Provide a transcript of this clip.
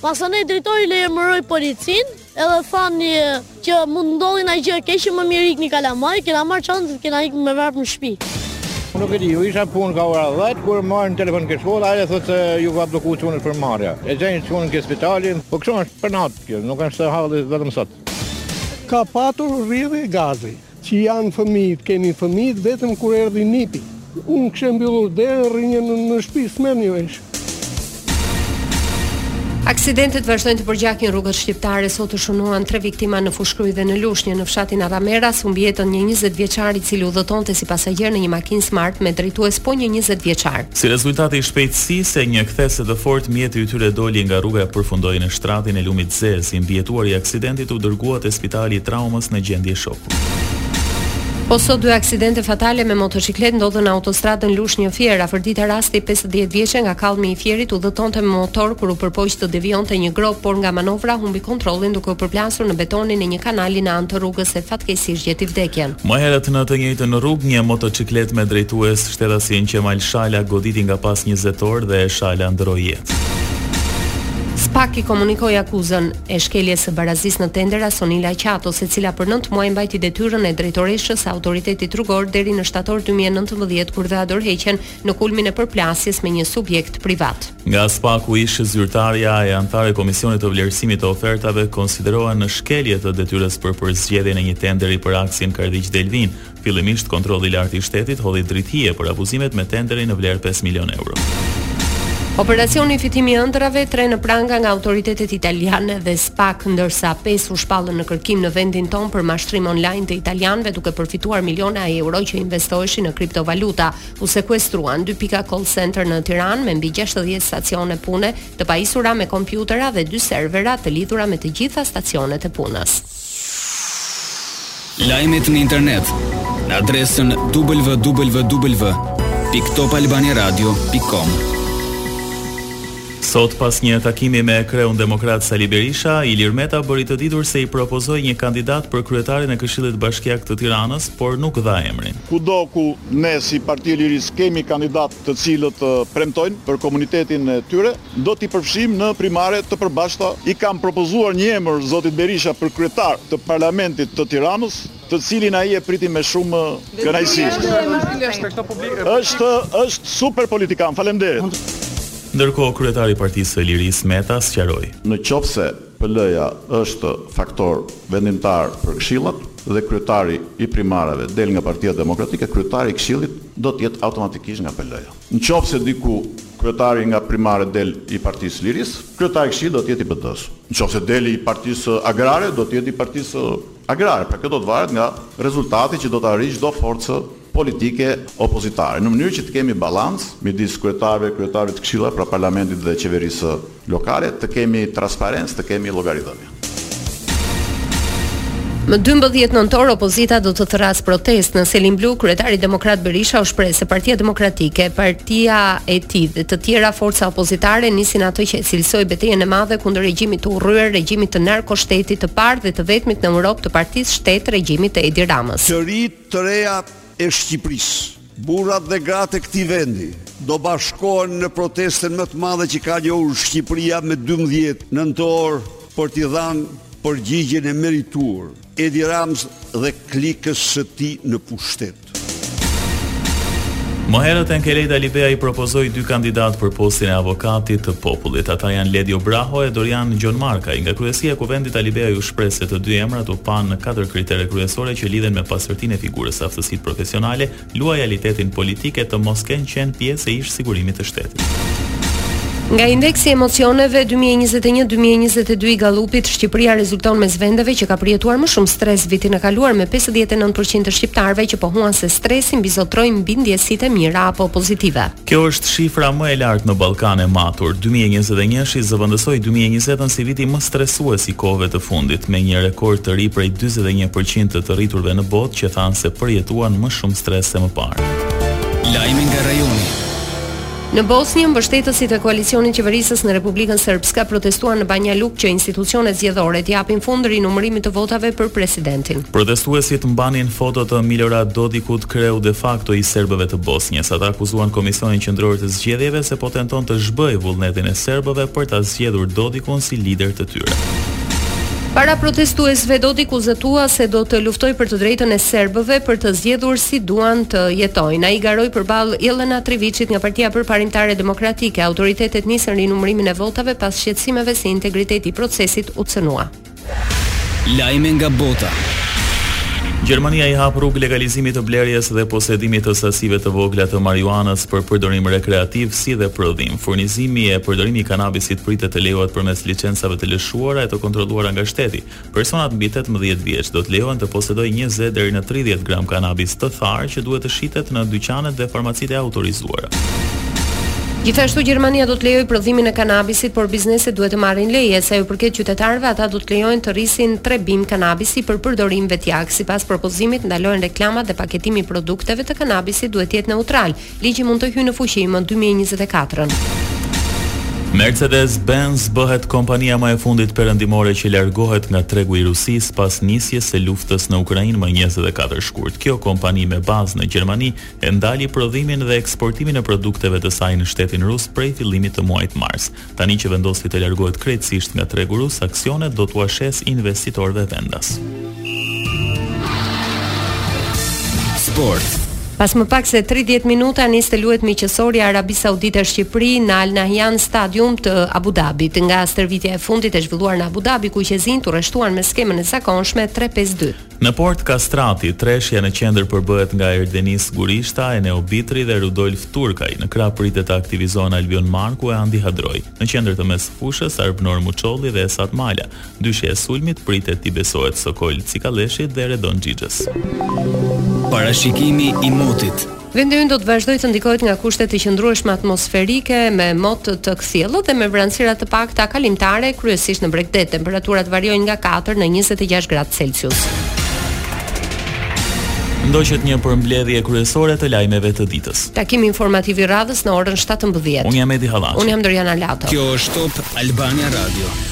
Masanej drejtori lajmëroi policin edhe thani që mund të ndodhi na gjë e keqe më mirë ikni kalamaj, kena marr çantën dhe kena ikë me vrap në shtëpi. Nuk e di, unë isha n'punë ka ora 10, kur marrin në telefon ke shkolla, ajde thotë se iu ka blloku çunit frymëmarrja. E gjejnë çunin ke spitali, po kështu është për natë kjo, nuk është halli vetëm sot. Ka patur rrjedhje gazi. Që janë fëmijët, kemi fëmijët vetëm kur erdhi nipi. Unë kisha mbyllur derën, rrinja në në shtëpi, s'merrnim vesh. Aksidentet vazhdojnë të përgjakin rrugët shqiptare. Sot u shënuan tre viktima në Fushëkrujë dhe në Lushnjë. Në fshatin Arrameras humbi jetën një njëzet vjeçar i cili udhëtonte si pasagjer në një makinë Smart me drejtues po një njëzet vjeçar. Si rezultat i shpejtësisë e një kthese të fortë, mjeti i tyre doli nga rruga e përfundoi në shtratin e lumit Zezë. I mbijetuari i aksidentit, u dërgua te spitali i traumës në gjendje shoku. Po sot dy aksidente fatale me motoçikletë ndodhën në autostradën Lushnjë Fier, Afërdita Rasti 50 vjeçe nga Kallmi i Fierit udhëtonte me motor kur u përpoq të devionte një gropë, por nga manovra humbi kontrollin duke u përplasur në betonin e një kanali në anë të rrugës e fatkeqësisht gjeti vdekjen. Më herët në të njëjtën rrugë një motoçikletë me drejtues shtetasin Qemal Shala goditi nga pas një zetor dhe Shala ndërroi jetë. Spak i komunikoi akuzën. e shkeljes së barazisë në tendera Sonila Qatos e cila për nëntë muaj mbajti detyrën e drejtoreshës së Autoritetit Rrugor deri në shtator dy mijë e nëntëmbëdhjetë kur dha dorëheqjen në kulmin e përplasjes me një subjekt privat. Nga SPAK-u ish-zyrtarja e anëtarë të Komisionit të Vlerësimit të Ofertave konsiderohen në shkelje të detyrës për përzgjedhjen e një tenderi për aksin Kardhiq Delvinë, Fillimisht, Kontrolli i Lartë i Shtetit hodhi dritëhije për abuzimet me tenderin në vlerë pesë milionë euro. Operacioni Fitimi i Ëndrrave, tre në pranga nga autoritetet italiane dhe spak, ndërsa pesë u shpallën në kërkim në vendin tonë për mashtrim online të italianëve duke përfituar miliona euro që investoheshin në kriptovaluta. U sekuestruan dy pika call center në Tiranë me mbi 60 stacione pune të pajisura me kompjutera dhe dy servera të lidhura me të gjitha stacionet e punës. Lajmet në internet në adresën www.topalbaniaradio.com. Sot pas një takimi me kreun demokrat Sali Berisha, Ilir Meta bëri të ditur se i propozoi një kandidat për kryetarin e Këshillit Bashkiak të Tiranës, por nuk dha emrin. Kudo ku ne si Parti e Lirisë kemi kandidatë të cilët premtojnë për komunitetin e tyre, do t'i përfshijmë në primare të përbashkëta. I kam propozuar një emër zotit Berisha për kryetar të Parlamentit të Tiranës, të cilin ai e priti me shumë kënaqësi. Është, është super politikan. Faleminderit. Ndërkohë, kryetari i Partisë së Lirisë, Meta, sqaroi. Në qoftë se PL-ja është faktor vendimtar për këshillat dhe kryetari i primareve del nga Partia Demokratike, kryetari i këshillit do të jetë automatikisht nga PL-ja. Në qoftë se diku kryetari nga primaret del i Partisë së Lirisë, kryetari i këshillit do të jetë i PD-së. Në qoftë se del i Partisë Agrare, do të jetë i Partisë Agrare. Pra kjo do të varet nga rezultati që do të arrijë çdo forcë politike opozitare, në mënyrë që të kemi balancë midis kryetarëve e kryetarëve të këshillave, pra parlamentit dhe qeverisë lokale, të kemi transparencë, të kemi llogaridhënie. Më dymbëdhjetë nëntor opozita do të thërrasë protestë në Selinë Blu, kryetari demokrat Berisha u shpreh se Partia Demokratike, partia e tij dhe të tjera forca opozitare nisin atë që e cilësoi betejën e madhe kundër regjimit të urryer, regjimit të narkoshtetit të parë dhe të vetmit në Europë të partisë shtet regjimit të Edi Ramës. Të rejat e Shqipërisë, burrat dhe gratë e këtij vendi, do bashkohen në protestën më të madhe që ka njohur Shqipëria me dymbëdhjetë nëntor për t'i dhanë përgjigjen e merituar Edi Ramës dhe klikës së tij në pushtet. Më herët Enkelejd Alibeaj propozoi dy kandidatë për postin e avokatit të popullit. Ata janë Ledio Braho e Dorian Gjonmarkaj. Nga kryesia e Kuvendit Alibeaj u shpreh se të dy emrat u panë në katër kritere kryesore që lidhen me pastërtinë e figurës, aftësitë profesionale, luajalitetin politik e të mos kenë qenë pjesë e ish sigurimit të shtetit. Nga indeksi i emocioneve 2021-2022 i Gallupit, Shqipëria rezulton mes vendeve që ka përjetuar më shumë stres vitin e kaluar me 59% të shqiptarëve që pohuan se stresi mbizotroi mbi ndjesitë e mira apo pozitive. Kjo është shifra më e lartë në Ballkan e matur. Dy mijë e njëzet e njëshi zëvendësoi dy mijë e njëzetën si viti më stresues i kohëve të fundit, me një rekord të ri prej dyzet e një për qind të të rriturve në botë që thanë se përjetuan më shumë stres se më parë. Lajme nga rajoni. Në Bosnjë, mbështetësit e koalicionit qeverisës në Republikën Serbska protestuan në Banja Lukë që institucionet zgjedhore të japin fund rinumërimit të votave për presidentin. Protestuesit mbanin foto të Milorad Dodikut, kreu de facto i serbëve të Bosnjës. Ata akuzuan Komisionin Qendror të Zgjedhjeve se po tenton të zhbëjë vullnetin e serbëve për ta zgjedhur Dodikun si lider të tyre. Para protestuesve Dodik u zotua se do të luftojë për të drejtën e serbëve për të zgjedhur si duan të jetojnë. Ai garoi përballë Jelena Triviçit nga Partia Përparimtare Demokratike. Autoritetet nisën rinumërimin e votave pas shqetësimeve se integriteti i procesit u cënua. Lajme nga bota. Gjermania i hap rrugë legalizimit të blerjes dhe posedimit të sasive të vogla të marijuanës për përdorim rekreativ si dhe prodhim. Furnizimi e përdorimi i kanabisit pritet të lejohet përmes licencave të lëshuara e të kontrolluara nga shteti. Personat mbi tetëmbëdhjetë vjeç do të lejohen të posedojnë njëzet deri në tridhjetë gram kanabis të tharë që duhet të shitet në dyqanet dhe farmacitë e autorizuara. Gjithashtu Gjermania do të lejojë prodhimin e kanabisit, por bizneset duhet të marrin leje. Sa u përket qytetarëve, ata do të lejohen të rrisin tre bimë kanabisi për përdorim vetjak. Sipas propozimit, ndalohen reklamat dhe paketimi i produkteve të kanabisit duhet të jetë neutral. Ligji mund të hyjë në fuqi më dy mijë e njëzet e katër. Mercedes-Benz bëhet kompania më e fundit perëndimore që largohet nga tregu i Rusisë pas nisjes së luftës në Ukrainë më 24 shkurt. Kjo kompani me bazë në Gjermani e ndali prodhimin dhe eksportimin e produkteve të saj në shtetin rus prej fillimit të muajit mars. Tani që vendosi të largohet krejtësisht nga tregu rus, aksionet do t'ua shesë investitorëve vendas. Sport. Pas më pak se 30 minuta nis të luhet miqësorja Arabi Saudite Shqipëri në Al Nahyan Stadium të Abu Dhabit. Nga stërvitja e fundit e zhvilluar në Abu Dhabi, kuqezinjtë u rreshtuan me skemën e zakonshme 3-5-2. Në portë Kastrati, treshja në qendër përbëhet nga Erdenis Gurishta, Eneo Bitri dhe Rudolf Turkaj. Në krah pritet të aktivizohen Albion Marku e Andi Hadroj. Në qendër të mesfushës, Arbnor Muçolli dhe Esat Mala. Dyshja e sulmit pritet t'i besohet Sokol Cikalleshit dhe Redon Xhixhës. Parashikimi i motit. Vendi ynë do të vazhdojë të ndikohet nga kushte të qëndrueshme atmosferike me mot të kthjellët dhe me vranësira të pakta kalimtare, kryesisht në bregdet. Temperaturat variojnë nga 4 në 26 gradë Celsius. Ndoqët një përmbledhje kryesore të lajmeve të ditës. Takimi informativ i radhës në orën 17. Unë jam Edi Hallaçi. Unë jam Doriana Lato. Kjo është Top Albania Radio.